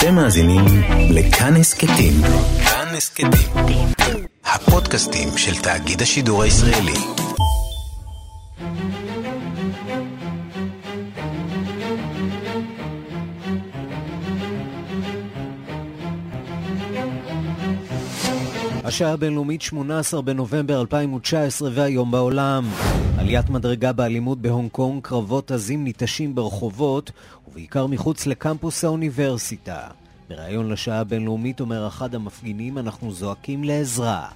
אתם מאזינים לכאן הסכתים. כאן הסכתים. הפודקאסטים של תאגיד השידור הישראלי. השעה הבינלאומית 18 בנובמבר 2019 והיום בעולם. עליית מדרגה באלימות בהונג קונג, קרבות עזים ניטשים ברחובות ובעיקר מחוץ לקמפוס האוניברסיטה. בריאיון לשעה הבינלאומית אומר אחד המפגינים, אנחנו זועקים לעזרה.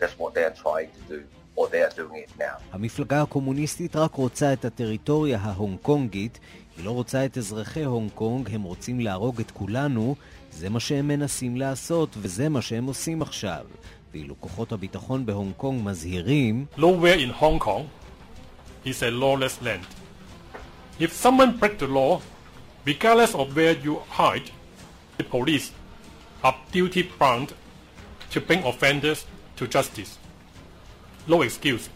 That's what they are trying to do. Or they are doing it now. המפלגה הקומוניסטית רק רוצה את הטריטוריה ההונג קונגית, היא לא רוצה את אזרחי הונג קונג, הם רוצים להרוג את כולנו, זה מה שהם מנסים לעשות, וזה מה שהם עושים עכשיו. ואילו כוחות הביטחון בהונג קונג מזהירים Nowhere in Hong Kong is a lawless land. If someone break the law, regardless of where you hide, the police are duty bound to bring offenders to justice. No excuse,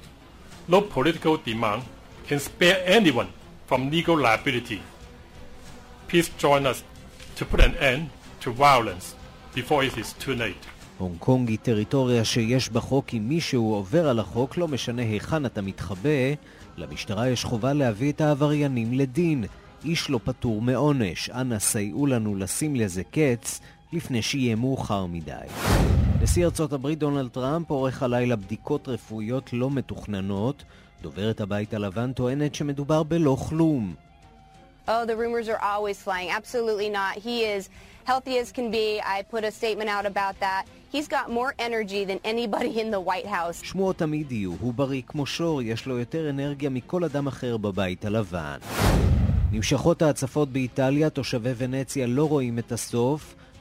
no political demand can spare anyone from legal liability. Please join us to put an end to violence before it is too late. הונג קונג היא טריטוריה שיש בה חוק אם מישהו עובר על החוק, לא משנה היכן אתה מתחבא, למשטרה יש חובה להביא את העבריינים לדין. איש לא פטור מעונש. אנא סייעו לנו לשים לזה קץ לפני שיהיה מאוחר מדי. נשיא ארצות הברית דונלד טראמפ עורך הלילה בדיקות רפואיות לא מתוכננות. דוברת הבית הלבן טוענת שמדובר בלא כלום. Oh, the rumors are always flying. Absolutely not. He is healthy as can be. I put a statement out about that. He's got more energy than anybody in the White House. שמועות תמיד יהיו, הוא בריא כמו שור, יש לו יותר אנרגיה מכל אדם אחר בבית הלבן. נמשכות ההצפות באיטליה, תושבי ונציה לא רואים את הסוף.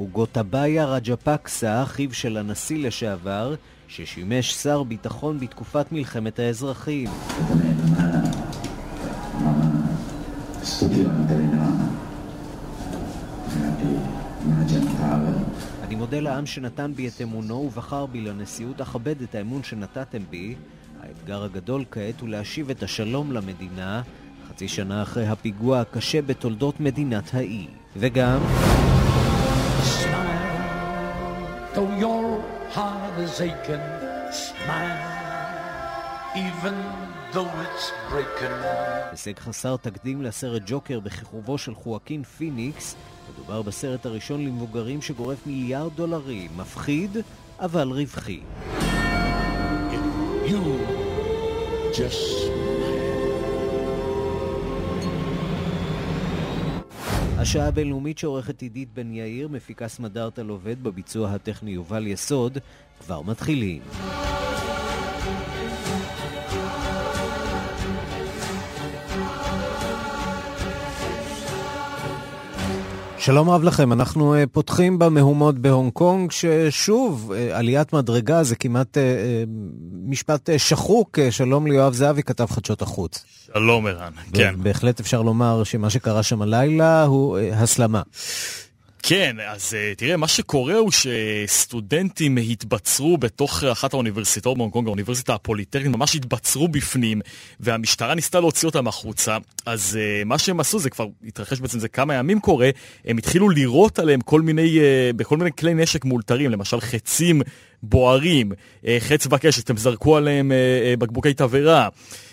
הוא גוטבאיה רג'פקסה, אחיו של הנשיא לשעבר, ששימש שר ביטחון בתקופת מלחמת האזרחים. אני מודה לעם שנתן בי את אמונו ובחר בי לנשיאות, אכבד את האמון שנתתם בי. האתגר הגדול כעת הוא להשיב את השלום למדינה, חצי שנה אחרי הפיגוע הקשה בתולדות מדינת האי. וגם... Though your heart is aching, smile, even though it's breaking. הישג חסר תקדים לסרט ג'וקר בכיכובו של חואקין פיניקס. מדובר בסרט הראשון למבוגרים שגורף מיליארד דולרים. מפחיד, אבל רווחי. You just השעה הבינלאומית שעורכת עידית בן יאיר, מפיקה סמדארטה עובד בביצוע הטכני יובל יסוד, כבר מתחילים. שלום רב לכם, אנחנו uh, פותחים במהומות בהונג קונג, ששוב, uh, עליית מדרגה זה כמעט uh, משפט שחוק. שלום ליואב זהבי, כתב חדשות החוץ. שלום ערן, כן. בהחלט אפשר לומר שמה שקרה שם הלילה הוא הסלמה. כן, אז תראה, מה שקורה הוא שסטודנטים התבצרו בתוך אחת האוניברסיטאות בהונג קונג, האוניברסיטה הפוליטרנית, ממש התבצרו בפנים, והמשטרה ניסתה להוציא אותם החוצה. אז מה שהם עשו, זה כבר התרחש בעצם, זה כמה ימים קורה, הם התחילו לירות עליהם כל מיני, בכל מיני כלי נשק מאולתרים, למשל חצים בוערים, חץ בקשת, הם זרקו עליהם בקבוקי תבערה.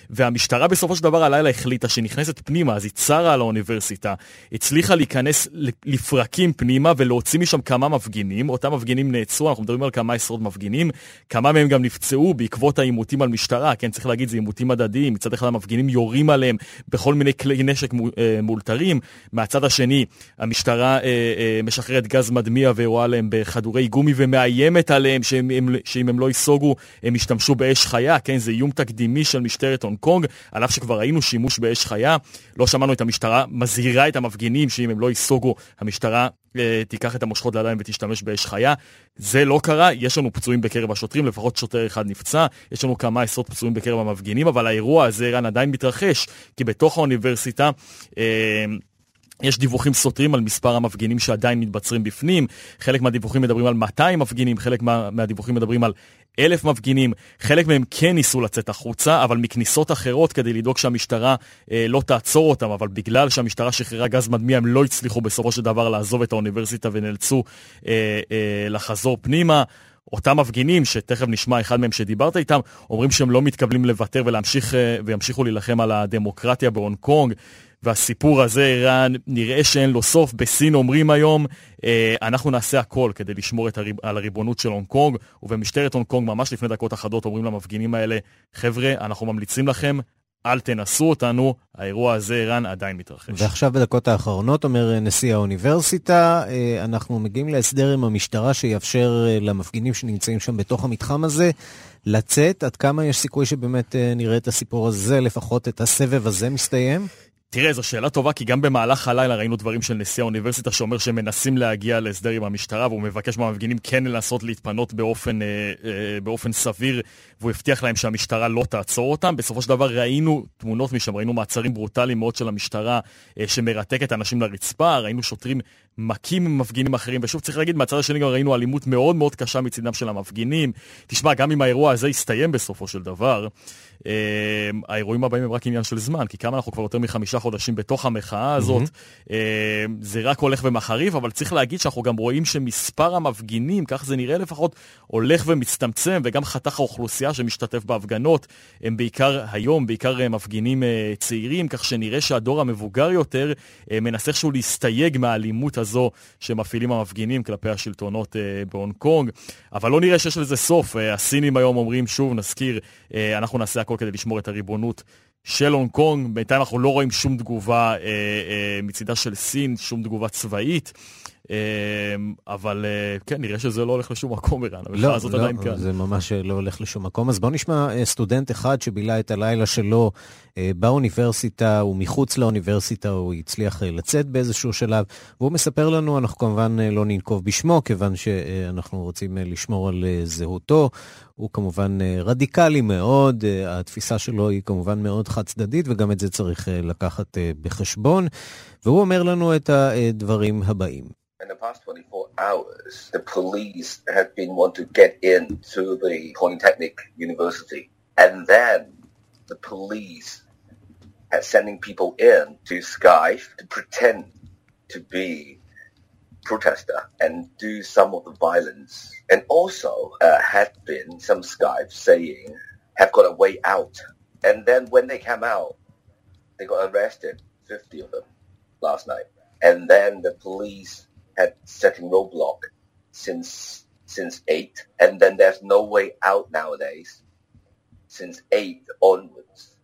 והמשטרה בסופו של דבר הלילה החליטה שנכנסת פנימה, אז היא צרה על האוניברסיטה, הצליחה להיכנס לפרקים פנימה ולהוציא משם כמה מפגינים, אותם מפגינים נעצרו, אנחנו מדברים על כמה עשרות מפגינים, כמה מהם גם נפצעו בעקבות העימותים על משטרה, כן, צריך להגיד, זה עימותים הדדיים, מצד אחד המפגינים יורים עליהם בכל מיני כלי נשק מאולתרים, מהצד השני המשטרה אה, אה, משחררת גז מדמיע ורואה עליהם בכדורי גומי ומאיימת עליהם שאם הם, שאם הם לא ייסוגו הם ישתמשו באש חיה, כן, זה איום תקדימי של משטרת הונג קונג, על אף שכבר ראינו שימוש באש חיה. לא שמענו את המשטרה מזהירה את המפגינים שאם הם לא ייסוגו, המשטרה אה, תיקח את המושכות לידיים ותשתמש באש חיה. זה לא קרה, יש לנו פצועים בקרב השוטרים, לפחות שוטר אחד נפצע, יש לנו כמה עשרות פצועים בקרב המפגינים, אבל האירוע הזה, ערן, עדיין מתרחש, כי בתוך האוניברסיטה... אה, יש דיווחים סותרים על מספר המפגינים שעדיין מתבצרים בפנים, חלק מהדיווחים מדברים על 200 מפגינים, חלק מה, מהדיווחים מדברים על אלף מפגינים, חלק מהם כן ניסו לצאת החוצה, אבל מכניסות אחרות כדי לדאוג שהמשטרה אה, לא תעצור אותם, אבל בגלל שהמשטרה שחררה גז מדמיע, הם לא הצליחו בסופו של דבר לעזוב את האוניברסיטה ונאלצו אה, אה, לחזור פנימה. אותם מפגינים, שתכף נשמע אחד מהם שדיברת איתם, אומרים שהם לא מתכוונים לוותר ולהמשיך, אה, וימשיכו להילחם על הדמוקרטיה בהונג קונג. והסיפור הזה, ערן, נראה שאין לו סוף. בסין אומרים היום, אה, אנחנו נעשה הכל כדי לשמור הריב, על הריבונות של הונג קונג, ובמשטרת הונג קונג ממש לפני דקות אחדות אומרים למפגינים האלה, חבר'ה, אנחנו ממליצים לכם, אל תנסו אותנו, האירוע הזה, ערן, עדיין מתרחש. ועכשיו בדקות האחרונות, אומר נשיא האוניברסיטה, אה, אנחנו מגיעים להסדר עם המשטרה שיאפשר אה, למפגינים שנמצאים שם בתוך המתחם הזה לצאת. עד כמה יש סיכוי שבאמת אה, נראה את הסיפור הזה, לפחות את הסבב הזה מסתיים? תראה, זו שאלה טובה, כי גם במהלך הלילה ראינו דברים של נשיא האוניברסיטה שאומר שהם מנסים להגיע להסדר עם המשטרה, והוא מבקש מהמפגינים כן לנסות להתפנות באופן, אה, אה, באופן סביר, והוא הבטיח להם שהמשטרה לא תעצור אותם. בסופו של דבר ראינו תמונות משם, ראינו מעצרים ברוטליים מאוד של המשטרה אה, שמרתקת אנשים לרצפה, ראינו שוטרים מכים מפגינים אחרים, ושוב צריך להגיד, מהצד השני גם ראינו אלימות מאוד מאוד קשה מצדם של המפגינים. תשמע, גם אם האירוע הזה יסתיים בסופו של דבר, אה, האירועים הבאים הם רק עניין של זמן, כי כמה אנחנו כבר יותר מחמישה חודשים בתוך המחאה הזאת. אה, זה רק הולך ומחריף, אבל צריך להגיד שאנחנו גם רואים שמספר המפגינים, כך זה נראה לפחות, הולך ומצטמצם, וגם חתך האוכלוסייה שמשתתף בהפגנות, הם בעיקר היום, בעיקר אה, מפגינים אה, צעירים, כך שנראה שהדור המבוגר יותר אה, מנסה איכשהו להסתייג מהאלימות הזו שמפעילים המפגינים כלפי השלטונות בהונג קונג, אבל לא נראה שיש לזה סוף. הסינים היום אומרים, שוב, נזכיר, אנחנו נעשה הכל כדי לשמור את הריבונות של הונג קונג. בינתיים אנחנו לא רואים שום תגובה אה, אה, מצידה של סין, שום תגובה צבאית. אמ, אבל אה, כן, נראה שזה לא הולך לשום מקום, ערן, המחאה לא, הזאת לא, עדיין כאן. זה ממש לא הולך לשום מקום. אז בואו נשמע אה, סטודנט אחד שבילה את הלילה שלו אה, באוניברסיטה, ומחוץ לאוניברסיטה הוא הצליח לצאת באיזשהו שלב, והוא מספר לנו, אנחנו כמובן לא ננקוב בשמו, כיוון שאנחנו רוצים לשמור על זהותו. הוא כמובן רדיקלי מאוד, התפיסה שלו היא כמובן מאוד חד צדדית, וגם את זה צריך לקחת בחשבון. והוא אומר לנו את הדברים הבאים. In the past 24 hours, the police have been want to get into the Polytechnic University. And then the police are sending people in to Skype to pretend to be protester and do some of the violence. And also uh, had been some Skype saying have got a way out. And then when they came out, they got arrested, 50 of them last night. And then the police had setting roadblock since since eight, and then there's no way out nowadays since eight onwards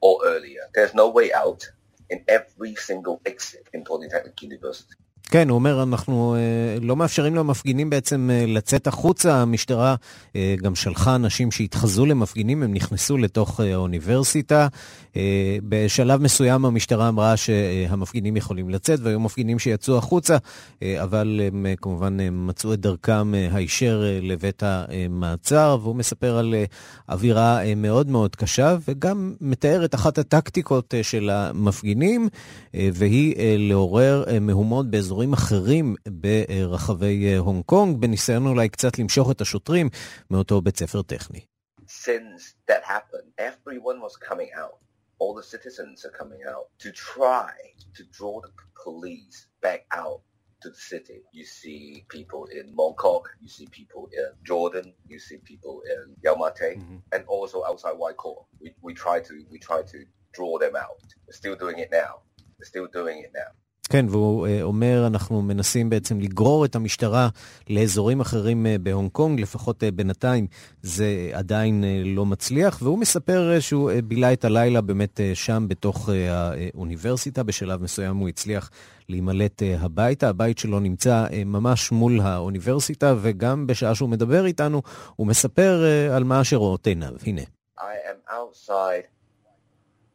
or earlier. There's no way out in every single exit in Polytechnic University. כן, הוא אומר, אנחנו אה, לא מאפשרים למפגינים בעצם אה, לצאת החוצה. המשטרה אה, גם שלחה אנשים שהתחזו למפגינים, הם נכנסו לתוך אה, האוניברסיטה. אה, בשלב מסוים המשטרה אמרה שהמפגינים יכולים לצאת, והיו מפגינים שיצאו החוצה, אה, אבל הם אה, כמובן אה, מצאו את דרכם אה, הישר אה, לבית המעצר, והוא מספר על אה, אווירה אה, מאוד מאוד קשה, וגם מתאר את אחת הטקטיקות אה, של המפגינים, אה, והיא אה, לעורר אה, מהומות באזור... באזורים אחרים ברחבי הונג קונג, בניסיון אולי קצת למשוך את השוטרים מאותו בית ספר טכני. Since that happened, everyone was coming out. All the citizens are coming out to try to draw the police back out to the city. You see people in Mongkok, you see people in Jordan, you see people in Yalmate, mm-hmm. and also outside Waikor. We, we try to we try to draw them out. We're still doing it now. We're still doing it now. כן, והוא uh, אומר, אנחנו מנסים בעצם לגרור את המשטרה לאזורים אחרים uh, בהונג קונג, לפחות uh, בינתיים זה עדיין לא מצליח, והוא מספר שהוא בילה את הלילה באמת שם בתוך האוניברסיטה, בשלב מסוים הוא הצליח להימלט הביתה, הבית שלו נמצא ממש מול האוניברסיטה, וגם בשעה שהוא מדבר איתנו, הוא מספר על מה שרואות עיניו. הנה. I am outside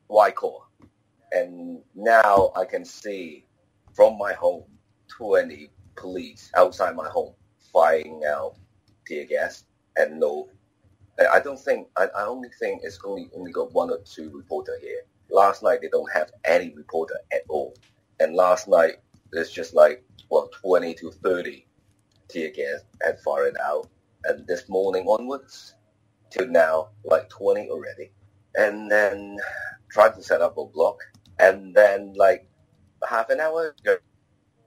Waikor, and now I can see from my home 20 police outside my home firing out tear gas and no I don't think I, I only think it's only only got one or two reporter here. Last night they don't have any reporter at all. And last night it's just like well twenty to thirty tear gas had fired out. And this morning onwards till now like twenty already. And then tried to set up a block and then like half an hour ago,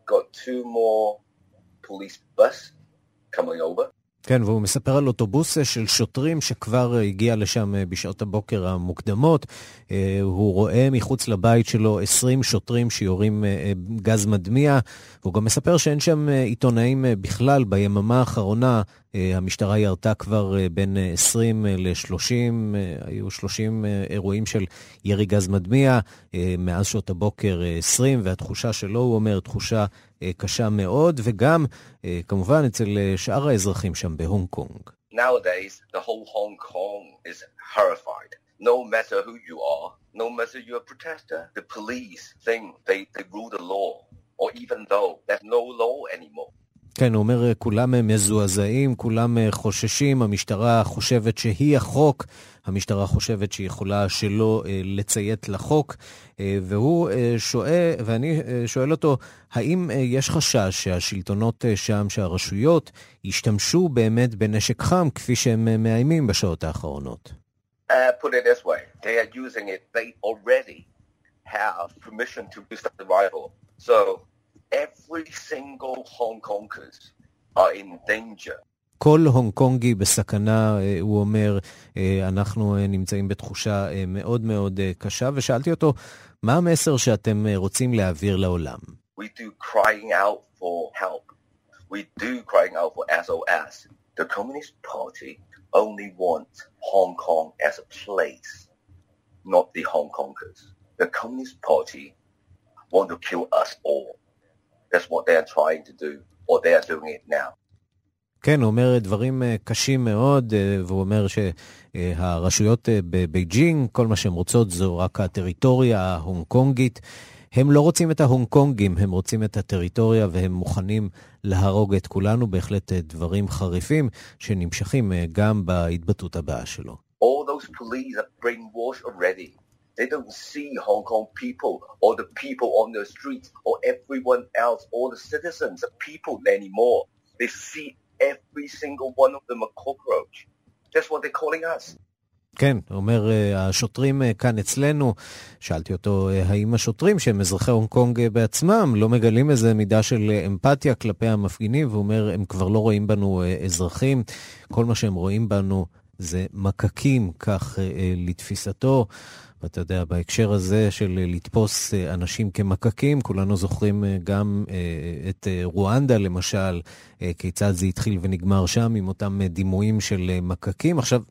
got two more police bus coming over. כן, והוא מספר על אוטובוס של שוטרים שכבר הגיע לשם בשעות הבוקר המוקדמות. הוא רואה מחוץ לבית שלו 20 שוטרים שיורים גז מדמיע, והוא גם מספר שאין שם עיתונאים בכלל. ביממה האחרונה המשטרה ירתה כבר בין 20 ל-30, היו 30 אירועים של ירי גז מדמיע, מאז שעות הבוקר 20, והתחושה שלו, הוא אומר, תחושה קשה מאוד, וגם כמובן אצל שאר האזרחים שם בהונג קונג. Nowadays, the whole Hong Kong is horrified. No matter who you are, no matter you're a protester, the police think they, they rule the law, or even though there's no law anymore. כן, הוא אומר, כולם מזועזעים, כולם חוששים, המשטרה חושבת שהיא החוק, המשטרה חושבת שהיא יכולה שלא לציית לחוק, והוא שואל, ואני שואל אותו, האם יש חשש שהשלטונות שם, שהרשויות, ישתמשו באמת בנשק חם, כפי שהם מאיימים בשעות האחרונות? Uh, every single Hong Kongers are in danger. כל הונג קונגי בסכנה, הוא אומר, אנחנו נמצאים בתחושה מאוד מאוד קשה, ושאלתי אותו, מה המסר שאתם רוצים להעביר לעולם? We do crying out for help. We do crying out for SOS. The Communist Party only wants Hong Kong as a place, not the Hong Kongers. The Communist Party want to kill us all. That's what they are trying to do, or they are doing it now. כן, הוא אומר דברים קשים מאוד, והוא אומר שהרשויות בבייג'ינג, כל מה שהן רוצות זו רק הטריטוריה ההונג קונגית. הם לא רוצים את ההונג קונגים, הם רוצים את הטריטוריה והם מוכנים להרוג את כולנו. בהחלט דברים חריפים שנמשכים גם בהתבטאות הבאה שלו. All those police are brainwashed already. They don't see Hong Kong people or the people on the streets or everyone else, all the citizens are people anymore. They see every single one of them a cockroach. That's what they're calling us. כן, אומר, השוטרים כאן אצלנו, שאלתי אותו, האם השוטרים שהם אזרחי הונג קונג בעצמם לא מגלים איזה מידה של אמפתיה כלפי המפגינים, והוא אומר, הם כבר לא רואים בנו אזרחים, כל מה שהם רואים בנו זה מקקים, כך לתפיסתו. ואתה יודע, בהקשר הזה של לתפוס אנשים כמקקים, כולנו זוכרים גם את רואנדה למשל, כיצד זה התחיל ונגמר שם עם אותם דימויים של מקקים. עכשיו,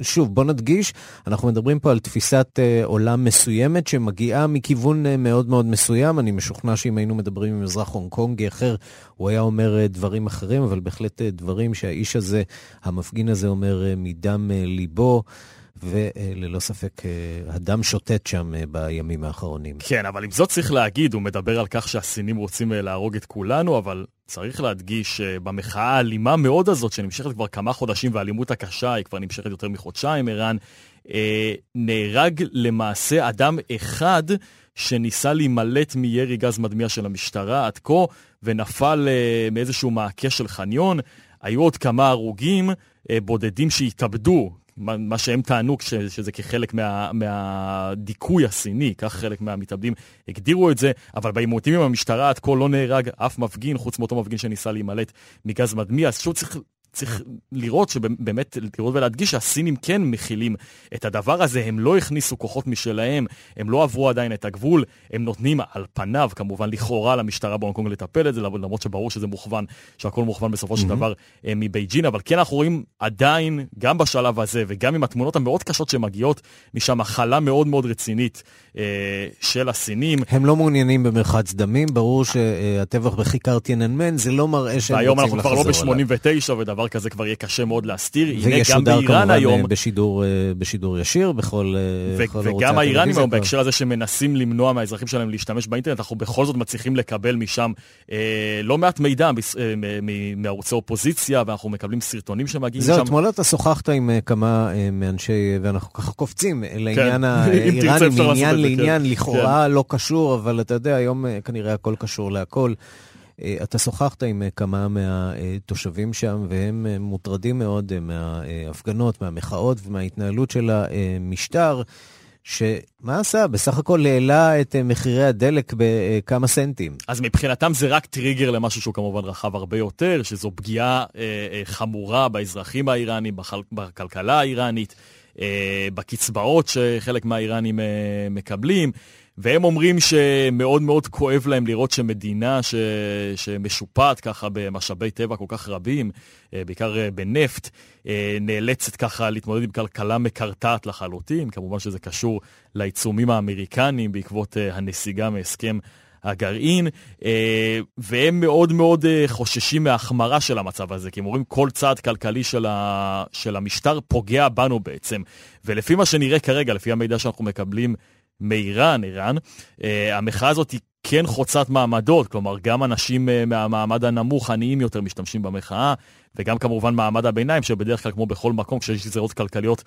שוב, בוא נדגיש, אנחנו מדברים פה על תפיסת עולם מסוימת שמגיעה מכיוון מאוד מאוד מסוים. אני משוכנע שאם היינו מדברים עם אזרח הונג קונגי אחר, הוא היה אומר דברים אחרים, אבל בהחלט דברים שהאיש הזה, המפגין הזה אומר מדם ליבו. וללא ספק הדם שוטט שם בימים האחרונים. כן, אבל עם זאת צריך להגיד, הוא מדבר על כך שהסינים רוצים להרוג את כולנו, אבל צריך להדגיש שבמחאה האלימה מאוד הזאת, שנמשכת כבר כמה חודשים, והאלימות הקשה היא כבר נמשכת יותר מחודשיים, ערן, נהרג למעשה אדם אחד שניסה להימלט מירי גז מדמיע של המשטרה עד כה, ונפל מאיזשהו מעקה של חניון. היו עוד כמה הרוגים בודדים שהתאבדו מה, מה שהם טענו ש, שזה כחלק מה, מהדיכוי הסיני, כך חלק מהמתאבדים הגדירו את זה, אבל בעימותים עם המשטרה עד כה לא נהרג אף מפגין, חוץ מאותו מפגין שניסה להימלט מגז מדמיע, אז שוב צריך, צריך לראות שבאמת, לראות ולהדגיש שהסינים כן מכילים את הדבר הזה, הם לא הכניסו כוחות משלהם, הם לא עברו עדיין את הגבול, הם נותנים על פניו, כמובן לכאורה למשטרה בהונג קונג לטפל את זה, למרות שברור שזה מוכוון, שהכל מוכוון בסופו של דבר אה, מבייג'ין, אבל כן אנחנו רואים עדיין, גם בשלב הזה וגם עם התמונות המאוד קשות שמגיעות משם, מחלה מאוד מאוד רצינית אה, של הסינים. הם לא מעוניינים במרחץ דמים, ברור שהטבח בכיכר טייננמן זה לא מראה שהם והיום רוצים אנחנו לחזור כבר לא עליו. ב-89 ודבר כזה כבר יהיה קשה מאוד להסתיר. הנה גם באיראן היום, אה, בשידור, אה, בשידור ישיר בכל, אה, ו- בכל ערוצי וגם האיראנים הטלוויזיה היום. בהקשר הזה שמנסים למנוע מהאזרחים שלהם להשתמש באינטרנט, אנחנו בכל זאת מצליחים לקבל משם אה, לא מעט מידע אה, מ- מ- מערוצי אופוזיציה, ואנחנו מקבלים סרטונים שמגיעים זהו, משם. אתמול אתה שוחחת עם כמה אה, מאנשי, ואנחנו ככה קופצים אה, לעניין אם תרצה, האיראני, אפשר לעשות מעניין כן. לעניין, לכאורה לא קשור, אבל אתה יודע, היום אה, כנראה הכל קשור להכל. אה, אתה שוחחת עם אה, כמה מהתושבים שם, והם אה, מוטרדים מאוד מההפגנות, מהמחאות ומההתנהלות של המשטר, שמה עשה? בסך הכל העלה את מחירי הדלק בכמה סנטים. אז מבחינתם זה רק טריגר למשהו שהוא כמובן רחב הרבה יותר, שזו פגיעה חמורה באזרחים האיראנים, בחל, בכלכלה האיראנית, בקצבאות שחלק מהאיראנים מקבלים, והם אומרים שמאוד מאוד כואב להם לראות שמדינה ש, שמשופעת ככה במשאבי טבע כל כך רבים, אה, בעיקר אה, בנפט, אה, נאלצת ככה להתמודד עם כלכלה מקרטעת לחלוטין. כמובן שזה קשור לעיצומים האמריקניים בעקבות הנסיגה מהסכם הגרעין, והם מאוד מאוד חוששים מההחמרה של המצב הזה, כי הם אומרים כל צעד כלכלי של, ה, של המשטר פוגע בנו בעצם. ולפי מה שנראה כרגע, לפי המידע שאנחנו מקבלים מאיראן, איראן, אה, המחאה הזאת היא כן חוצת מעמדות, כלומר גם אנשים אה, מהמעמד הנמוך, עניים יותר, משתמשים במחאה, וגם כמובן מעמד הביניים, שבדרך כלל כמו בכל מקום, כשיש גזירות כלכליות,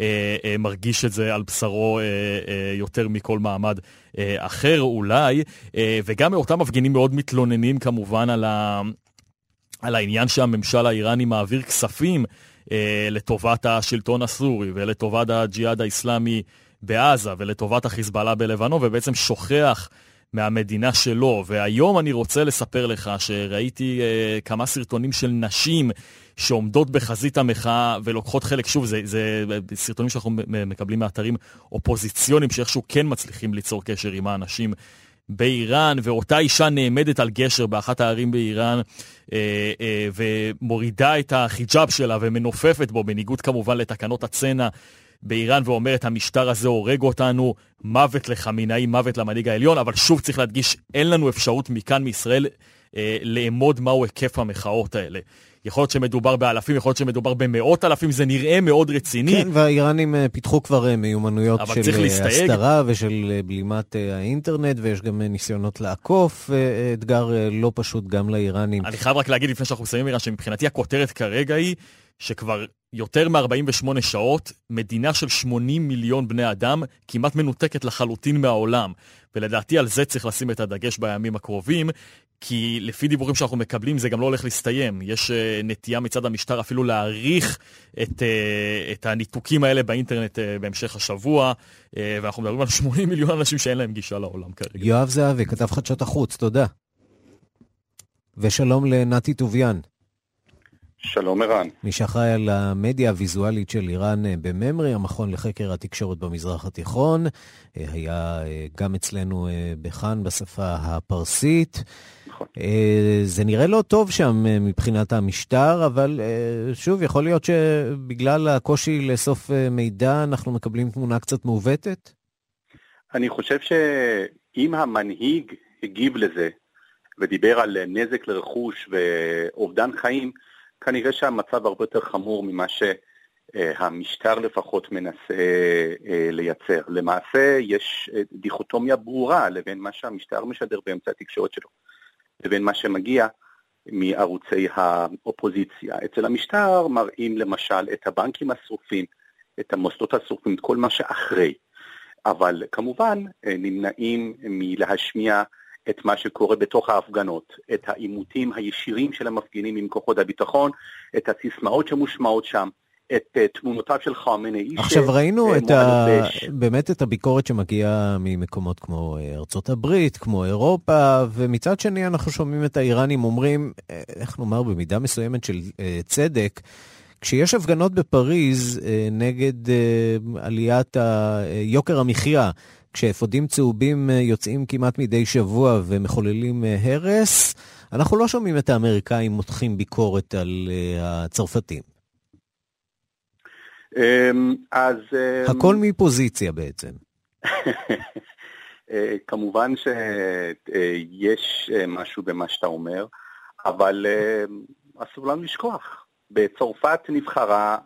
אה, אה, מרגיש את זה על בשרו אה, אה, יותר מכל מעמד אה, אחר אולי, אה, וגם אותם מפגינים מאוד מתלוננים כמובן על, ה, על העניין שהממשל האיראני מעביר כספים אה, לטובת השלטון הסורי ולטובת הג'יהאד האיסלאמי בעזה ולטובת החיזבאללה בלבנון, ובעצם שוכח מהמדינה שלו. והיום אני רוצה לספר לך שראיתי אה, כמה סרטונים של נשים שעומדות בחזית המחאה ולוקחות חלק, שוב, זה, זה סרטונים שאנחנו מקבלים מאתרים אופוזיציוניים שאיכשהו כן מצליחים ליצור קשר עם האנשים באיראן, ואותה אישה נעמדת על גשר באחת הערים באיראן אה, אה, ומורידה את החיג'אב שלה ומנופפת בו, בניגוד כמובן לתקנות הצנע באיראן, ואומרת המשטר הזה הורג אותנו, מוות לחמינאי, מוות למנהיג העליון, אבל שוב צריך להדגיש, אין לנו אפשרות מכאן מישראל אה, לאמוד מהו היקף המחאות האלה. יכול להיות שמדובר באלפים, יכול להיות שמדובר במאות אלפים, זה נראה מאוד רציני. כן, והאיראנים אה, פיתחו כבר אה, מיומנויות של אה. הסתרה ושל בלימת האינטרנט, ויש גם ניסיונות לעקוף, אתגר לא פשוט גם לאיראנים. אני חייב רק להגיד לפני שאנחנו מסיימים, אירן, שמבחינתי הכותרת כרגע היא שכבר יותר מ-48 שעות, מדינה של 80 מיליון בני אדם כמעט מנותקת לחלוטין מהעולם. ולדעתי על זה צריך לשים את הדגש בימים הקרובים, כי לפי דיווחים שאנחנו מקבלים זה גם לא הולך להסתיים. יש uh, נטייה מצד המשטר אפילו להעריך את, uh, את הניתוקים האלה באינטרנט uh, בהמשך השבוע, ואנחנו מדברים על 80 מיליון אנשים שאין להם גישה לעולם כרגע. יואב זהבי, כתב חדשות החוץ, תודה. ושלום לנתי טוביאן, שלום ערן. מי שאחראי על המדיה הוויזואלית של איראן אה, בממרי, המכון לחקר התקשורת במזרח התיכון. אה, היה אה, גם אצלנו בכאן בשפה הפרסית. נכון. זה נראה לא טוב שם מבחינת המשטר, אבל שוב, יכול להיות שבגלל הקושי לאסוף מידע, אנחנו מקבלים תמונה קצת מעוותת? אני חושב שאם המנהיג הגיב לזה ודיבר על נזק לרכוש ואובדן חיים, כנראה שהמצב הרבה יותר חמור ממה שהמשטר לפחות מנסה אה, לייצר. למעשה יש אה, דיכוטומיה ברורה לבין מה שהמשטר משדר באמצע התקשורת שלו, לבין מה שמגיע מערוצי האופוזיציה. אצל המשטר מראים למשל את הבנקים השרופים, את המוסדות השרופים, את כל מה שאחרי. אבל כמובן אה, נמנעים מלהשמיע את מה שקורה בתוך ההפגנות, את העימותים הישירים של המפגינים עם כוחות הביטחון, את הסיסמאות שמושמעות שם, את אה, תמונותיו של חמינאי. עכשיו ראינו את ה... באמת את הביקורת שמגיעה ממקומות כמו ארצות הברית, כמו אירופה, ומצד שני אנחנו שומעים את האיראנים אומרים, איך נאמר, במידה מסוימת של צדק, כשיש הפגנות בפריז נגד עליית יוקר המחיה, כשאפודים צהובים יוצאים כמעט מדי שבוע ומחוללים הרס, אנחנו לא שומעים את האמריקאים מותחים ביקורת על הצרפתים. אמ, אז... אמ, הכל מפוזיציה בעצם. אה, כמובן שיש אה, משהו במה שאתה אומר, אבל אה, אסור לנו לשכוח. בצרפת נבחרה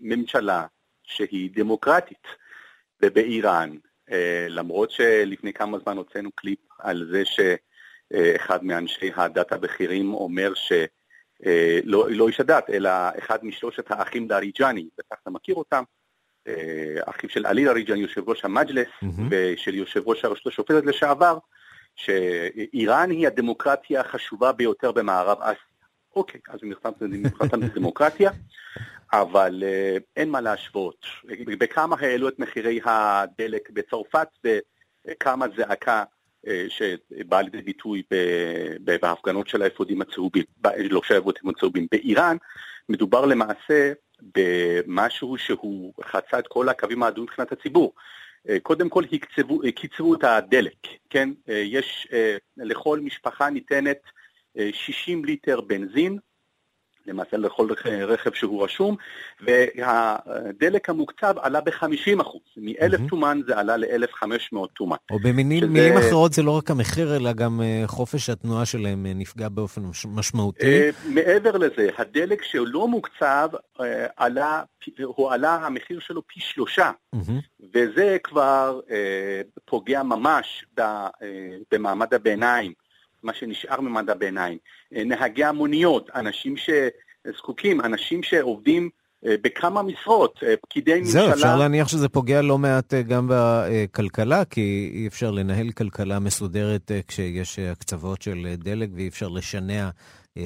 ממשלה שהיא דמוקרטית, ובאיראן, למרות שלפני כמה זמן הוצאנו קליפ על זה שאחד מאנשי הדת הבכירים אומר ש... אה, לא, לא איש הדת, אלא אחד משלושת האחים דאריג'אני, בטח אתה מכיר אותם, אה, אחיו של עלי דאריג'אני, יושב ראש המג'לס, mm-hmm. ושל יושב ראש הרשות השופטת לשעבר, שאיראן היא הדמוקרטיה החשובה ביותר במערב אסיה. אוקיי, אז מבחינתם זה דמוקרטיה, אבל אה, אין מה להשוות. בכמה העלו את מחירי הדלק בצרפת וכמה זעקה אה, שבאה לידי ביטוי בהפגנות של האפודים הצהובים, לא של האפודים הצהובים. באיראן מדובר למעשה במשהו שהוא חצה את כל הקווים האדומים מבחינת הציבור. אה, קודם כל קיצרו את הדלק, כן? אה, יש, לכל משפחה ניתנת 60 ליטר בנזין, למעשה לכל רכב שהוא רשום, והדלק המוקצב עלה ב-50%, מ-1,000 mm-hmm. טומן זה עלה ל-1,500 טומן. או במילים שזה... אחרות זה לא רק המחיר, אלא גם אה, חופש התנועה שלהם אה, נפגע באופן משמעותי. אה, מעבר לזה, הדלק שלא מוקצב, עלה, הוא עלה, המחיר שלו פי שלושה, mm-hmm. וזה כבר פוגע ממש במעמד הביניים. מה שנשאר ממד הביניים. אה, נהגי המוניות, אנשים שזקוקים, אנשים שעובדים אה, בכמה משרות, אה, פקידי ממשלה... זהו, אפשר להניח שזה פוגע לא מעט גם בכלכלה, כי אי אפשר לנהל כלכלה מסודרת כשיש הקצוות של דלק ואי אפשר לשנע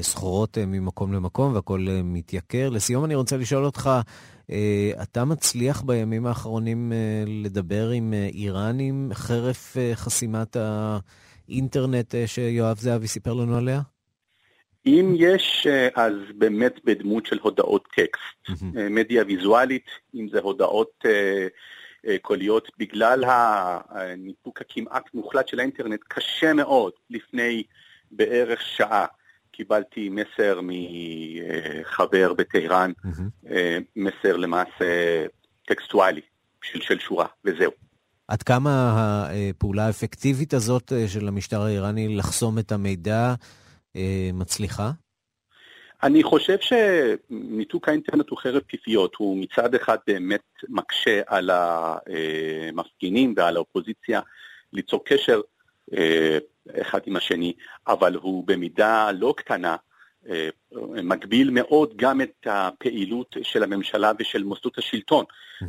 סחורות ממקום למקום והכול מתייקר. לסיום אני רוצה לשאול אותך, אתה מצליח בימים האחרונים לדבר עם איראנים חרף חסימת ה... אינטרנט אה, שיואב זהבי סיפר לנו עליה? אם יש, אה, אז באמת בדמות של הודעות טקסט, mm-hmm. מדיה ויזואלית, אם זה הודעות קוליות, בגלל הניתוק הכמעט מוחלט של האינטרנט, קשה מאוד לפני בערך שעה. קיבלתי מסר מחבר בטהרן, mm-hmm. מסר למעשה טקסטואלי של, של שורה, וזהו. עד כמה הפעולה האפקטיבית הזאת אה, של המשטר האיראני לחסום את המידע אה, מצליחה? אני חושב שניתוק האינטרנט הוא חרב פיפיות, הוא מצד אחד באמת מקשה על המפגינים ועל האופוזיציה ליצור קשר אה, אחד עם השני, אבל הוא במידה לא קטנה מגביל מאוד גם את הפעילות של הממשלה ושל מוסדות השלטון.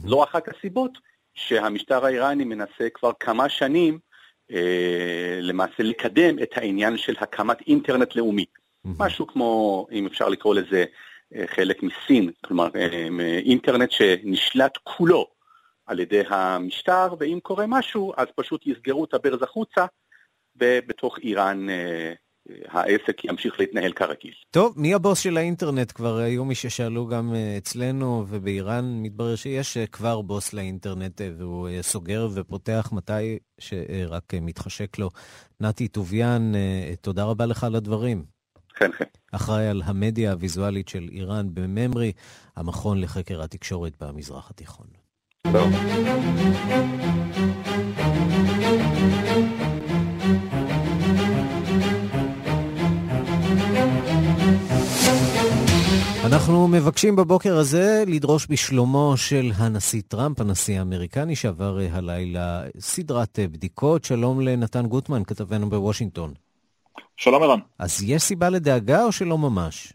זו אחת הסיבות שהמשטר האיראני מנסה כבר כמה שנים אה, למעשה לקדם את העניין של הקמת אינטרנט לאומי. Mm-hmm. משהו כמו, אם אפשר לקרוא לזה, אה, חלק מסין, כלומר אה, אינטרנט שנשלט כולו על ידי המשטר, ואם קורה משהו אז פשוט יסגרו את הברז החוצה, ובתוך איראן אה, העסק ימשיך להתנהל כרגיל. טוב, מי הבוס של האינטרנט? כבר היו מי ששאלו גם אה, אצלנו, ובאיראן מתברר שיש אה, כבר בוס לאינטרנט, אה, והוא סוגר ופותח מתי שרק מתחשק לו. נתי טוביאן, תודה רבה לך על הדברים. כן, כן. אחראי על המדיה הוויזואלית של איראן בממרי, המכון לחקר התקשורת במזרח התיכון. טוב. אנחנו מבקשים בבוקר הזה לדרוש בשלומו של הנשיא טראמפ, הנשיא האמריקני שעבר אה, הלילה סדרת אה, בדיקות. שלום לנתן גוטמן, כתבנו בוושינגטון. שלום ערן. אז יש סיבה לדאגה או שלא ממש?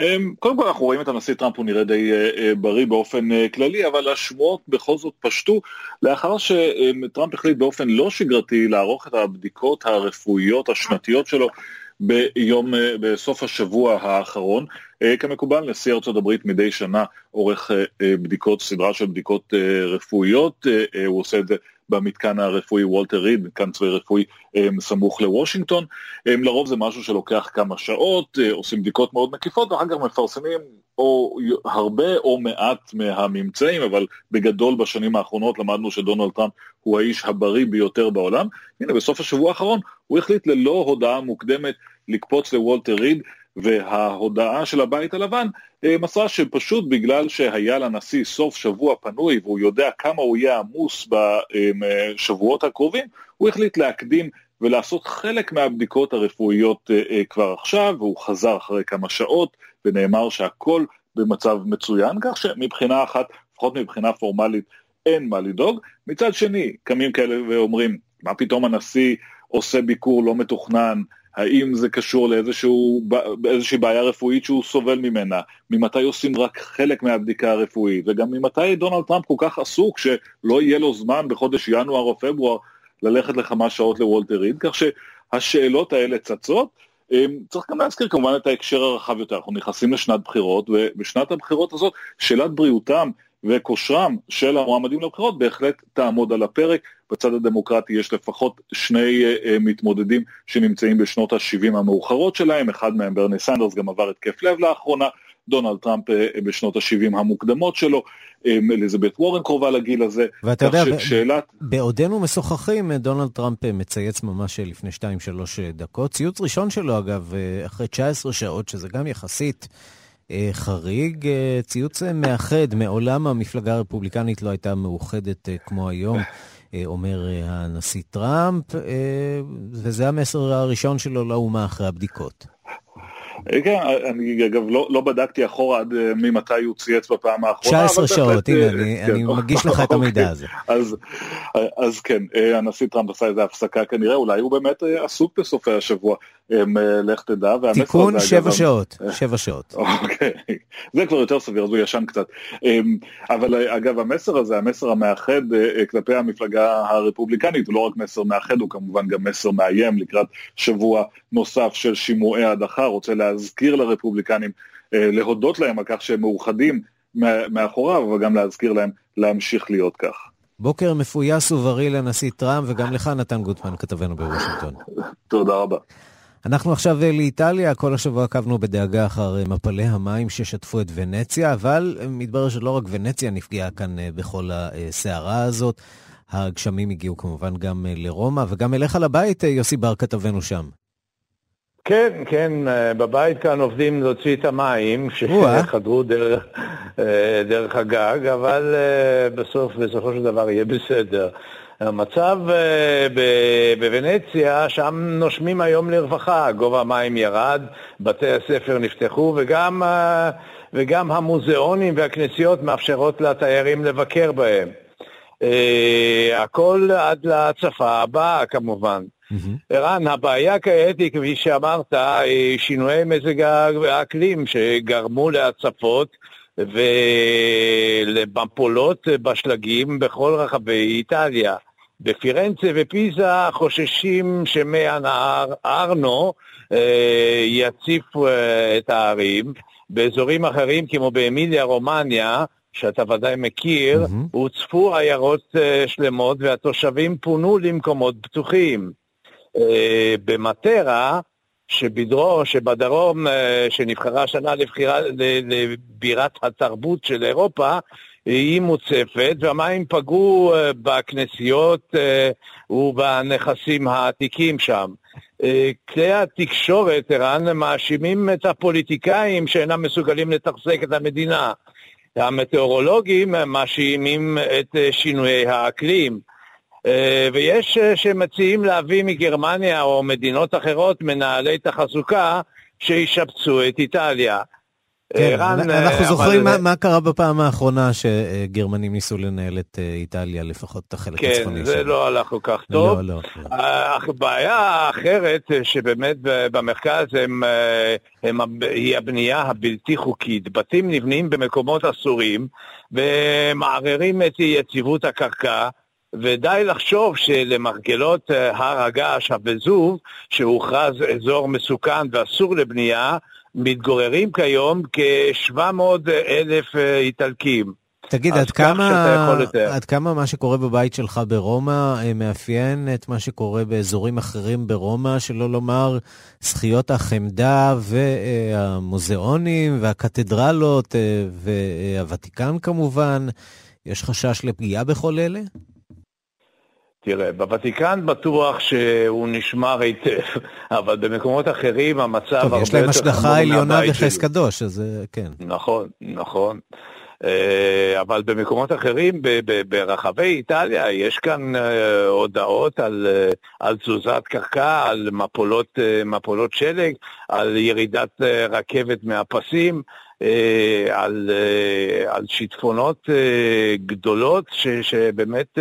אמ, קודם כל אנחנו רואים את הנשיא טראמפ, הוא נראה די אה, בריא באופן כללי, אבל השמועות בכל זאת פשטו לאחר שטראמפ החליט באופן לא שגרתי לערוך את הבדיקות הרפואיות השנתיות שלו ביום, בסוף השבוע האחרון. כמקובל, נשיא ארצות הברית מדי שנה עורך בדיקות, סדרה של בדיקות רפואיות, הוא עושה את זה במתקן הרפואי וולטר ריד, מתקן צבאי רפואי סמוך לוושינגטון. לרוב זה משהו שלוקח כמה שעות, עושים בדיקות מאוד מקיפות, ואחר כך מפרסמים או הרבה או מעט מהממצאים, אבל בגדול בשנים האחרונות למדנו שדונלד טראמפ הוא האיש הבריא ביותר בעולם. הנה, בסוף השבוע האחרון הוא החליט ללא הודעה מוקדמת לקפוץ לוולטר ריד, וההודעה של הבית הלבן אה, מסרה שפשוט בגלל שהיה לנשיא סוף שבוע פנוי והוא יודע כמה הוא יהיה עמוס בשבועות הקרובים, הוא החליט להקדים ולעשות חלק מהבדיקות הרפואיות אה, אה, כבר עכשיו, והוא חזר אחרי כמה שעות ונאמר שהכל במצב מצוין, כך שמבחינה אחת, לפחות מבחינה פורמלית, אין מה לדאוג. מצד שני, קמים כאלה ואומרים, מה פתאום הנשיא עושה ביקור לא מתוכנן, האם זה קשור לאיזושהי בעיה רפואית שהוא סובל ממנה, ממתי עושים רק חלק מהבדיקה הרפואית, וגם ממתי דונלד טראמפ כל כך עסוק שלא יהיה לו זמן בחודש ינואר או פברואר ללכת לכמה שעות לוולטר ריד, כך שהשאלות האלה צצות. אמ, צריך גם להזכיר כמובן את ההקשר הרחב יותר, אנחנו נכנסים לשנת בחירות, ובשנת הבחירות הזאת שאלת בריאותם וכושרם של המועמדים לבחירות בהחלט תעמוד על הפרק. בצד הדמוקרטי יש לפחות שני אה, מתמודדים שנמצאים בשנות ה-70 המאוחרות שלהם, אחד מהם ברני סנדרס גם עבר התקף לב לאחרונה, דונלד טראמפ אה, בשנות ה-70 המוקדמות שלו, um, אליזבת וורן קרובה לגיל הזה. ואתה יודע, שאלת... בעודנו משוחחים, דונלד טראמפ מצייץ ממש לפני 2-3 דקות. ציוץ ראשון שלו, אגב, אחרי 19 שעות, שזה גם יחסית... אה, חריג, אה, ציוץ אה, מאחד. מעולם המפלגה הרפובליקנית לא הייתה מאוחדת כמו היום, אומר הנשיא טראמפ, וזה המסר הראשון שלו לאומה אחרי הבדיקות. כן, אני אגב לא, לא בדקתי אחורה עד ממתי הוא צייץ בפעם האחרונה. 19 שעות, הנה, אני, כן, אני מגיש לך את המידע אוקיי. הזה. אז, אז כן, הנשיא טראמפ עשה איזה הפסקה כנראה, אולי הוא באמת עסוק בסופי השבוע. לך תדע. תיקון שבע שעות, שבע שעות. אוקיי, זה כבר יותר סביר, אז הוא ישן קצת. אמ, אבל אגב, המסר הזה, המסר המאחד אה, אה, כלפי המפלגה הרפובליקנית, הוא לא רק מסר מאחד, הוא כמובן גם מסר מאיים לקראת שבוע נוסף של שימועי הדחה, רוצה להזכיר לרפובליקנים, אה, להודות להם על כך שהם מאוחדים מאחוריו, אבל גם להזכיר להם להמשיך להיות כך. בוקר מפויס ובריא לנשיא טראמפ, וגם לך, נתן גוטמן, כתבנו בוושינגטון. תודה רבה. אנחנו עכשיו אה, לאיטליה, כל השבוע עקבנו בדאגה אחר אה, מפלי המים ששטפו את ונציה, אבל אה, מתברר שלא רק ונציה נפגעה כאן בכל הסערה הזאת. הגשמים הגיעו כמובן גם לרומא, וגם אליך לבית, יוסי בר כתבנו שם. כן, כן, בבית כאן עובדים להוציא את המים שחדרו דרך, דרך הגג, אבל בסוף, בסופו של דבר יהיה בסדר. המצב אה, בוונציה, שם נושמים היום לרווחה, גובה המים ירד, בתי הספר נפתחו וגם, אה, וגם המוזיאונים והכנסיות מאפשרות לתיירים לבקר בהם. אה, הכל עד להצפה הבאה כמובן. ערן, הבעיה כעת היא, כפי שאמרת, שינויי מזג האקלים שגרמו להצפות ולמפולות בשלגים בכל רחבי איטליה. בפירנצה ופיזה חוששים שמי הנהר ארנו אה, יציפו אה, את הערים. באזורים אחרים, כמו באמיליה רומניה, שאתה ודאי מכיר, mm-hmm. הוצפו עיירות אה, שלמות והתושבים פונו למקומות פתוחים. אה, במטרה, שבדרו, שבדרום, אה, שנבחרה השנה לבחירה, לבירת התרבות של אירופה, היא מוצפת, והמים פגעו אה, בכנסיות אה, ובנכסים העתיקים שם. כלי התקשורת, ערן, מאשימים את הפוליטיקאים שאינם מסוגלים לתחזק את המדינה. המטאורולוגים מאשימים את שינויי האקלים. ויש שמציעים להביא מגרמניה או מדינות אחרות מנהלי תחזוקה שישפצו את איטליה. כן, רן, אנחנו זוכרים מה, מה קרה בפעם האחרונה שגרמנים ניסו לנהל את אה, איטליה, לפחות את החלק כן, הצפוני שלו. כן, זה לא הלך כל כך טוב. לא, לא. לא. אך בעיה האחרת, אה, שבאמת במרכז הם, אה, הם, היא הבנייה הבלתי חוקית. בתים נבנים במקומות אסורים ומערערים את יציבות הקרקע. ודי לחשוב שלמרגלות הר הגעש הווזוב, שהוכרז אזור מסוכן ואסור לבנייה, מתגוררים כיום כ-700 אלף אה, איטלקים. תגיד, עד כמה, עד כמה מה שקורה בבית שלך ברומא אה, מאפיין את מה שקורה באזורים אחרים ברומא, שלא לומר זכיות החמדה והמוזיאונים והקתדרלות והוותיקן כמובן? יש חשש לפגיעה בכל אלה? תראה, בוותיקן בטוח שהוא נשמר היטב, אבל במקומות אחרים המצב הרבה יותר טוב, יש להם השגחה עליונה וחס קדוש, אז אה, כן. נכון, נכון. אה, אבל במקומות אחרים ברחבי איטליה יש כאן אה, הודעות על, על תזוזת קרקע, על מפולות, מפולות שלג, על ירידת רכבת מהפסים. על, על שיטפונות גדולות ש, שבאמת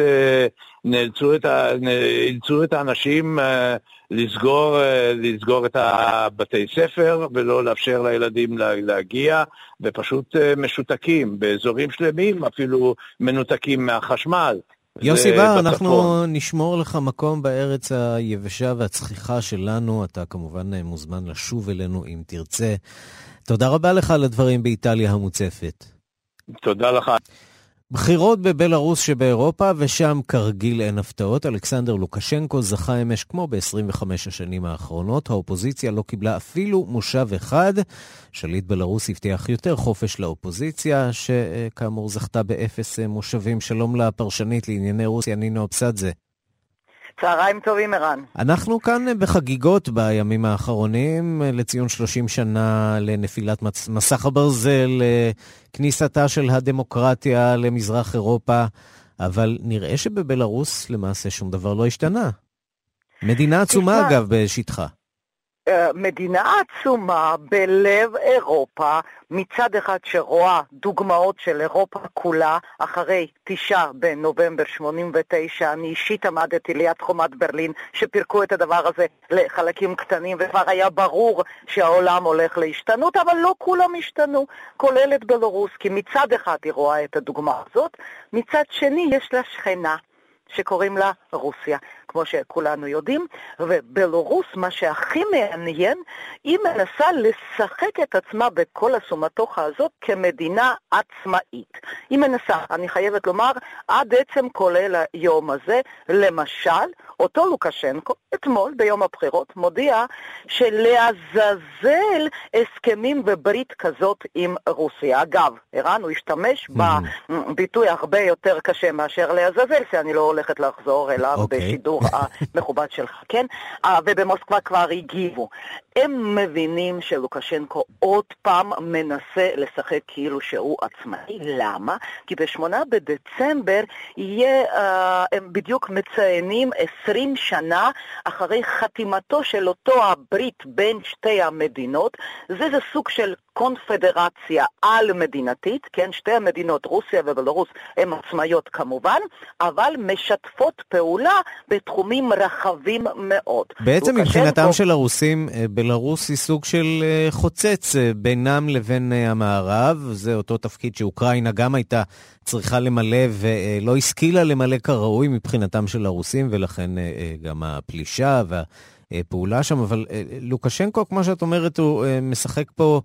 נאלצו את, ה, נאלצו את האנשים אה, לסגור, אה, לסגור את הבתי ספר ולא לאפשר לילדים להגיע, ופשוט אה, משותקים באזורים שלמים, אפילו מנותקים מהחשמל. יוסי בר, אנחנו נשמור לך מקום בארץ היבשה והצחיחה שלנו. אתה כמובן מוזמן לשוב אלינו אם תרצה. תודה רבה לך על הדברים באיטליה המוצפת. תודה לך. בחירות בבלארוס שבאירופה, ושם כרגיל אין הפתעות. אלכסנדר לוקשנקו זכה אמש כמו ב-25 השנים האחרונות. האופוזיציה לא קיבלה אפילו מושב אחד. שליט בלארוס הבטיח יותר חופש לאופוזיציה, שכאמור זכתה באפס מושבים. שלום לפרשנית לענייני רוסיה, נינו אבסדזה. צהריים טובים, ערן. אנחנו כאן בחגיגות בימים האחרונים לציון 30 שנה לנפילת מסך הברזל, כניסתה של הדמוקרטיה למזרח אירופה, אבל נראה שבבלארוס למעשה שום דבר לא השתנה. מדינה עצומה, אגב, בשטחה. אה, מדינה עצומה בלב אירופה, מצד אחד שרואה דוגמאות של אירופה כולה, אחרי תשעה בנובמבר 89, אני אישית עמדתי ליד חומת ברלין, שפירקו את הדבר הזה לחלקים קטנים, וכבר היה ברור שהעולם הולך להשתנות, אבל לא כולם השתנו, כולל את בלרוס, כי מצד אחד היא רואה את הדוגמה הזאת, מצד שני יש לה שכנה. שקוראים לה רוסיה, כמו שכולנו יודעים, ובלרוס, מה שהכי מעניין, היא מנסה לשחק את עצמה בכל הסומטוחה הזאת כמדינה עצמאית. היא מנסה, אני חייבת לומר, עד עצם כולל היום הזה, למשל, אותו לוקשנקו, אתמול, ביום הבחירות, מודיע שלעזאזל הסכמים וברית כזאת עם רוסיה. אגב, ערן, הוא השתמש mm-hmm. בביטוי הרבה יותר קשה מאשר לעזאזל, שאני לא הולכת לחזור אליו okay. אוקיי. בשידור המכובד שלך, כן? אה, ובמוסקבה כבר הגיבו. הם מבינים שלוקשנקו עוד פעם מנסה לשחק כאילו שהוא עצמאי. למה? כי בשמונה בדצמבר יהיה, uh, הם בדיוק מציינים 20 שנה אחרי חתימתו של אותו הברית בין שתי המדינות. זה זה סוג של קונפדרציה על-מדינתית, כן, שתי המדינות, רוסיה ובלרוס, הן עצמאיות כמובן, אבל משתפות פעולה בתחומים רחבים מאוד. בעצם מבחינתם פה... של הרוסים, אה, בלרוס היא סוג של אה, חוצץ אה, בינם לבין המערב, זה אותו תפקיד שאוקראינה גם הייתה צריכה למלא ולא השכילה למלא כראוי מבחינתם של הרוסים, ולכן גם הפלישה והפעולה שם, אבל לוקשנקו, כמו שאת אומרת, הוא משחק פה...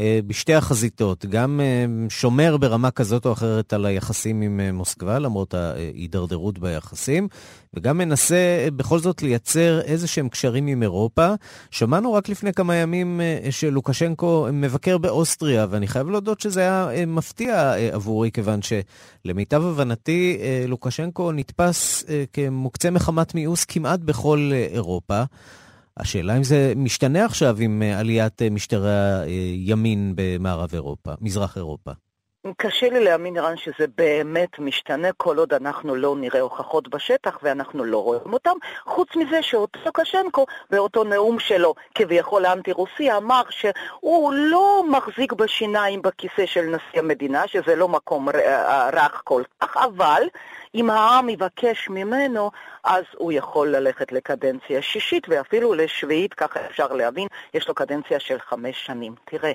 אה, בשתי החזיתות, גם אה, שומר ברמה כזאת או אחרת על היחסים עם אה, מוסקבה, למרות ההידרדרות ביחסים, וגם מנסה בכל זאת לייצר איזה שהם קשרים עם אירופה. שמענו רק לפני כמה ימים שלוקשנקו מבקר באוסטריה, ואני חייב להודות שזה היה מפתיע עבורי, כיוון שלמיטב הבנתי, לוקשנקו נתפס כמוקצה מחמת מיאוס כמעט בכל אירופה. השאלה אם זה משתנה עכשיו עם אה, עליית אה, משטרי הימין במערב אירופה, מזרח אירופה. קשה לי להאמין, רן, שזה באמת משתנה כל עוד אנחנו לא נראה הוכחות בשטח ואנחנו לא רואים אותם. חוץ מזה שאותו קשנקו, באותו נאום שלו, כביכול האנטי-רוסי, אמר שהוא לא מחזיק בשיניים בכיסא של נשיא המדינה, שזה לא מקום רך כל כך, אבל אם העם יבקש ממנו, אז הוא יכול ללכת לקדנציה שישית ואפילו לשביעית, ככה אפשר להבין, יש לו קדנציה של חמש שנים. תראה,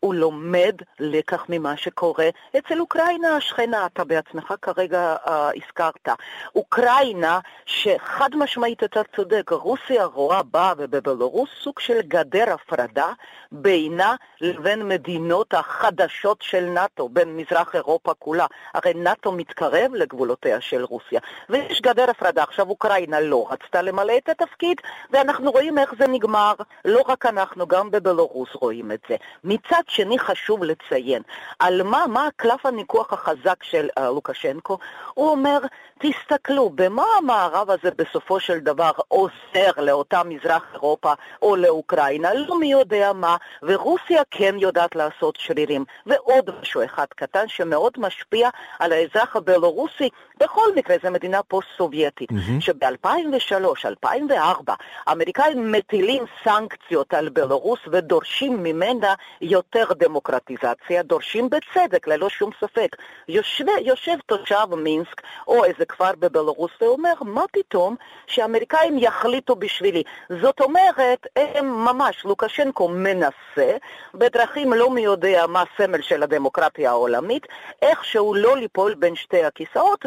הוא לומד לקח ממה שקורה אצל אוקראינה השכנה, אתה בעצמך כרגע uh, הזכרת. אוקראינה, שחד משמעית אתה צודק, רוסיה רואה בה ובבלרוס סוג של גדר הפרדה בינה לבין מדינות החדשות של נאט"ו, בין מזרח אירופה כולה. הרי נאט"ו מתקרב לגבולותיה של רוסיה, ויש גדר הפרדה. עכשיו אוקראינה לא רצתה למלא את התפקיד, ואנחנו רואים איך זה נגמר. לא רק אנחנו, גם בבלרוס רואים את זה. מצד שני חשוב לציין, על מה, מה הקלף הניגוח החזק של uh, לוקשנקו? הוא אומר, תסתכלו, במה המערב הזה בסופו של דבר עוזר לאותה מזרח אירופה או לאוקראינה? לא מי יודע מה, ורוסיה כן יודעת לעשות שרירים. ועוד משהו אחד קטן שמאוד משפיע על האזרח הבלורוסי, בכל מקרה זו מדינה פוסט-סובייטית, mm-hmm. שב-2003, 2004, האמריקאים מטילים סנקציות על בלרוס ודורשים ממנה יותר דמוקרטיזציה, דורשים בצדק, ללא שום ספק. יושב, יושב תושב מינסק או איזה כפר בבלרוס ואומר, מה פתאום שהאמריקאים יחליטו בשבילי? זאת אומרת, הם ממש, לוקשנקו מנסה, בדרכים לא מי יודע מה הסמל של הדמוקרטיה העולמית, איכשהו לא ליפול בין שתי הכיסאות,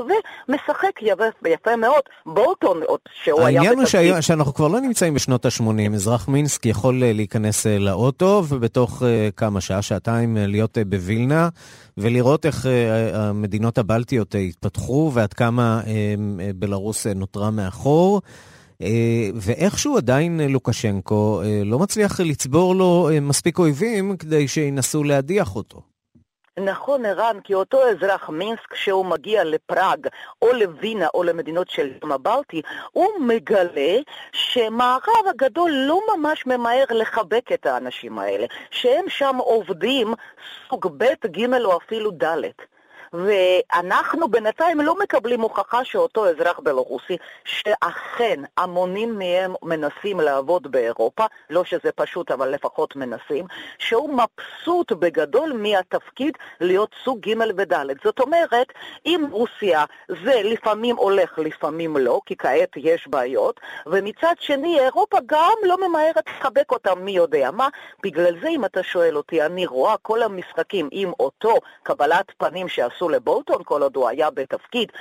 ומשחק יפה, יפה מאוד. בולטון, שהוא היה... העניין הוא שהיום, שאנחנו כבר לא נמצאים בשנות ה-80, אזרח מינסק יכול אה, להיכנס אה, לאוטו, ובתוך uh, כמה שעה, שעתיים להיות בווילנה, ולראות איך המדינות הבלטיות התפתחו, ועד כמה בלרוס נותרה מאחור. ואיכשהו עדיין לוקשנקו לא מצליח לצבור לו מספיק אויבים כדי שינסו להדיח אותו. נכון, ערן, כי אותו אזרח מינסק, כשהוא מגיע לפראג, או לווינה, או למדינות של ים הבלטי, הוא מגלה שמערב הגדול לא ממש ממהר לחבק את האנשים האלה, שהם שם עובדים סוג ב', ג' או אפילו ד'. ואנחנו בינתיים לא מקבלים הוכחה שאותו אזרח בלרוסי, שאכן המונים מהם מנסים לעבוד באירופה, לא שזה פשוט אבל לפחות מנסים, שהוא מבסוט בגדול מהתפקיד להיות סוג ג' וד'. זאת אומרת, אם רוסיה זה לפעמים הולך, לפעמים לא, כי כעת יש בעיות, ומצד שני אירופה גם לא ממהרת לחבק אותם מי יודע מה, בגלל זה אם אתה שואל אותי, אני רואה כל המשחקים עם אותו קבלת פנים שעשו עשו לבולטון כל עוד הוא היה בתפקיד.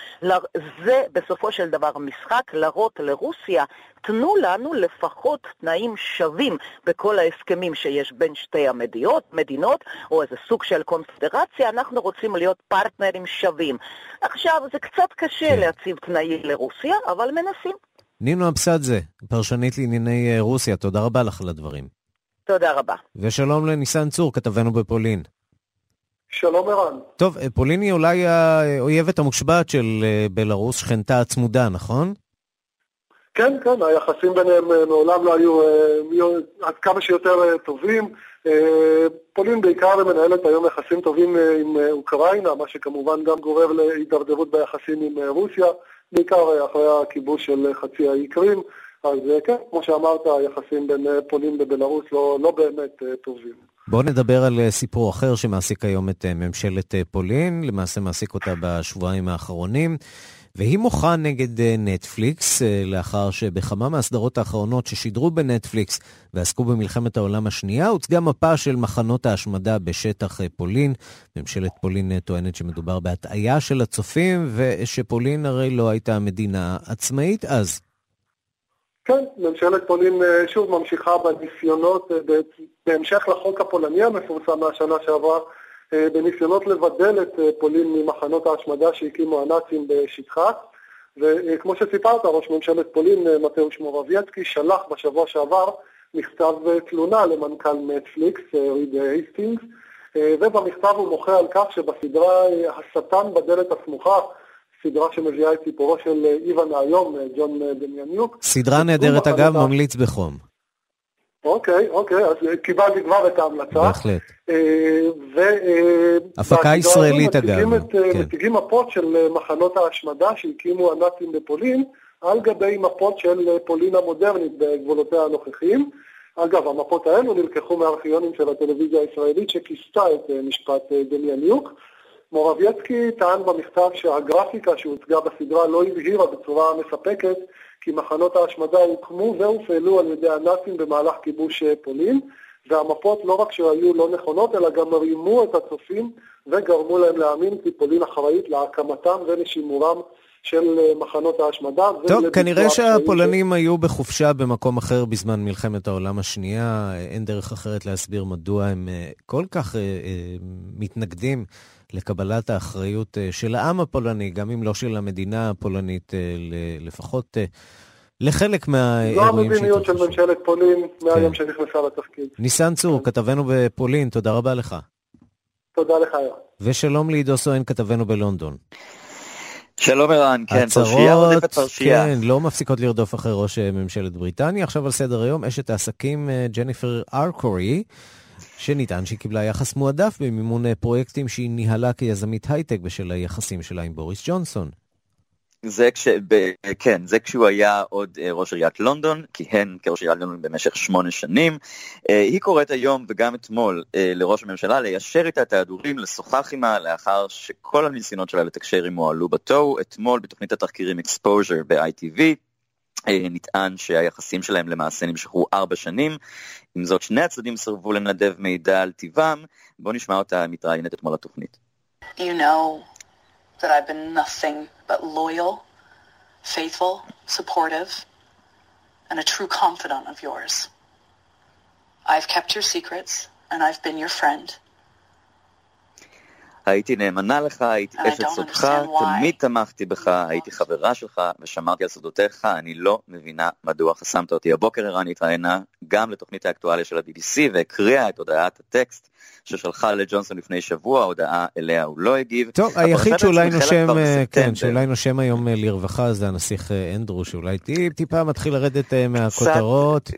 זה בסופו של דבר משחק להראות לרוסיה, תנו לנו לפחות תנאים שווים בכל ההסכמים שיש בין שתי המדינות, מדינות, או איזה סוג של קונפדרציה, אנחנו רוצים להיות פרטנרים שווים. עכשיו, זה קצת קשה כן. להציב תנאים לרוסיה, אבל מנסים. נינו אבסדזה, פרשנית לענייני אה, רוסיה, תודה רבה לך על הדברים. תודה רבה. ושלום לניסן צור, כתבנו בפולין. שלום ערן. טוב, פולין היא אולי האויבת המושבעת של אה, בלרוס, שכנתה הצמודה, נכון? כן, כן, היחסים ביניהם אה, מעולם לא היו אה, עד כמה שיותר טובים. פולין בעיקר מנהלת היום יחסים טובים עם אוקראינה, מה שכמובן גם גורר להידרדרות ביחסים עם רוסיה, בעיקר אחרי הכיבוש של חצי האי קרים. אז כן, כמו שאמרת, היחסים בין פולין לבלרוס לא, לא באמת טובים. בואו נדבר על אה, סיפור אחר שמעסיק היום את אה, ממשלת אה, פולין, למעשה מעסיק אותה בשבועיים האחרונים. והיא מוחה נגד נטפליקס, לאחר שבכמה מהסדרות האחרונות ששידרו בנטפליקס ועסקו במלחמת העולם השנייה, הוצגה מפה של מחנות ההשמדה בשטח פולין. ממשלת פולין טוענת שמדובר בהטעיה של הצופים, ושפולין הרי לא הייתה מדינה עצמאית אז. כן, ממשלת פולין אה, שוב ממשיכה בניסיונות, אה, בהמשך לחוק הפולני המפורסם מהשנה שעברה, אה, בניסיונות לבדל את פולין ממחנות ההשמדה שהקימו הנאצים בשטחה. וכמו שסיפרת, ראש ממשלת פולין, מתאוש מורבייצקי, שלח בשבוע שעבר מכתב תלונה למנכ"ל נטפליקס, ריד הייסטינגס, ובמכתב הוא מוחה על כך שבסדרה השטן בדלת הסמוכה, סדרה שמביאה את סיפורו של אה, איוון היום, אה, ג'ון אה, דמיאניוק. סדרה נהדרת אגב, ממליץ בחום. אוקיי, אוקיי, אז קיבלתי כבר את ההמלצה. בהחלט. הפקה ישראלית אגב. כן. מציגים מפות של מחנות ההשמדה שהקימו הנאצים בפולין, על גבי מפות של פולין המודרנית בגבולותיה הנוכחיים. אגב, המפות האלו נלקחו מארכיונים של הטלוויזיה הישראלית שכיסתה את משפט דמיאניוק. מורבייצקי טען במכתב שהגרפיקה שהוצגה בסדרה לא הבהירה בצורה מספקת כי מחנות ההשמדה הוקמו והופעלו על ידי הנאצים במהלך כיבוש פולין, והמפות לא רק שהיו לא נכונות, אלא גם רימו את הצופים וגרמו להם להאמין כי פולין אחראית להקמתם ולשימורם של מחנות ההשמדה. טוב, כנראה שהפולנים ש... היו בחופשה במקום אחר בזמן מלחמת העולם השנייה. אין דרך אחרת להסביר מדוע הם אה, כל כך אה, אה, מתנגדים לקבלת האחריות של העם הפולני, גם אם לא של המדינה הפולנית, לפחות לחלק מהאירועים שהתרחשו. זו המדיניות של ממשלת פולין מהיום כן. שנכנסה לתפקיד. ניסן צור, כן. כתבנו בפולין, תודה רבה לך. תודה לך, יואב. ושלום לעידו סואן, כתבנו בלונדון. שלום ערן, כן, פרשייה רודפת פרשייה. כן, לא מפסיקות לרדוף אחרי ראש ממשלת בריטניה. עכשיו על סדר היום אשת העסקים אה, ג'ניפר ארקורי, שנטען שהיא קיבלה יחס מועדף במימון אה, פרויקטים שהיא ניהלה כיזמית הייטק בשל היחסים שלה עם בוריס ג'ונסון. זה כש... ב... כן, זה כשהוא היה עוד אה, ראש עיריית לונדון, כיהן כראש עיריית לונדון במשך שמונה שנים. אה, היא קוראת היום וגם אתמול לראש הממשלה ליישר איתה את ההדורים, לשוחח עימה לאחר שכל הניסיונות שלה לתקשר עמו עלו בתוהו. אתמול בתוכנית התחקירים Exposure ב-ITV נטען שהיחסים שלהם למעשה נמשכו ארבע שנים. עם זאת, שני הצדדים סרבו לנדב מידע על טיבם. בואו נשמע אותה מתראיינת אתמול לתוכנית. You know that I've been nothing but loyal, faithful, supportive, and a true confidant of yours. I've kept your secrets, and I've been your friend. הייתי נאמנה לך, הייתי אשת סודך, תמיד תמכתי בך, הייתי חברה שלך ושמרתי על סודותיך, אני לא מבינה מדוע חסמת אותי. הבוקר ערן התראיינה גם לתוכנית האקטואליה של ה-BBC והקריאה את הודעת הטקסט ששלחה לג'ונסון לפני שבוע, הודעה אליה הוא לא הגיב. טוב, היחיד שאולי נושם, כן, שאולי נושם היום אה, לרווחה זה הנסיך אה, אנדרו, שאולי טיפה מתחיל לרדת אה, מהכותרות. קצת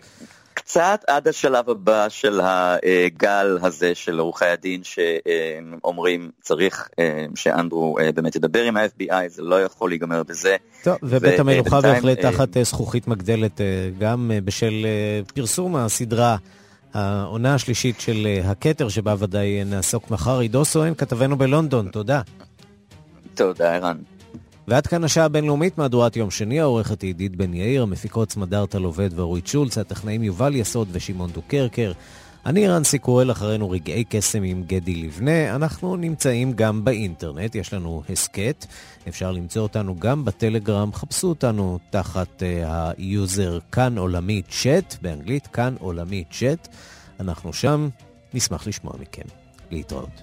עד השלב הבא של הגל הזה של עורכי הדין שאומרים צריך שאנדרו באמת ידבר עם ה-FBI, זה לא יכול להיגמר בזה. טוב, ובית המלוכה בהחלט תחת זכוכית מגדלת גם בשל פרסום הסדרה. העונה השלישית של הכתר, שבה ודאי נעסוק מחר. עידו סואן, כתבנו בלונדון, תודה. תודה, ערן. ועד כאן השעה הבינלאומית, מהדורת יום שני, העורכת עידית בן יאיר, המפיקות סמדארטה לובד ואורית שולץ, הטכנאים יובל יסוד ושמעון דוקרקר. אני רנסי קורל, אחרינו רגעי קסם עם גדי לבנה. אנחנו נמצאים גם באינטרנט, יש לנו הסכת. אפשר למצוא אותנו גם בטלגרם, חפשו אותנו תחת אה, ה user כאן עולמי צ'אט, באנגלית כאן עולמי צ'אט. אנחנו שם, נשמח לשמוע מכם. להתראות.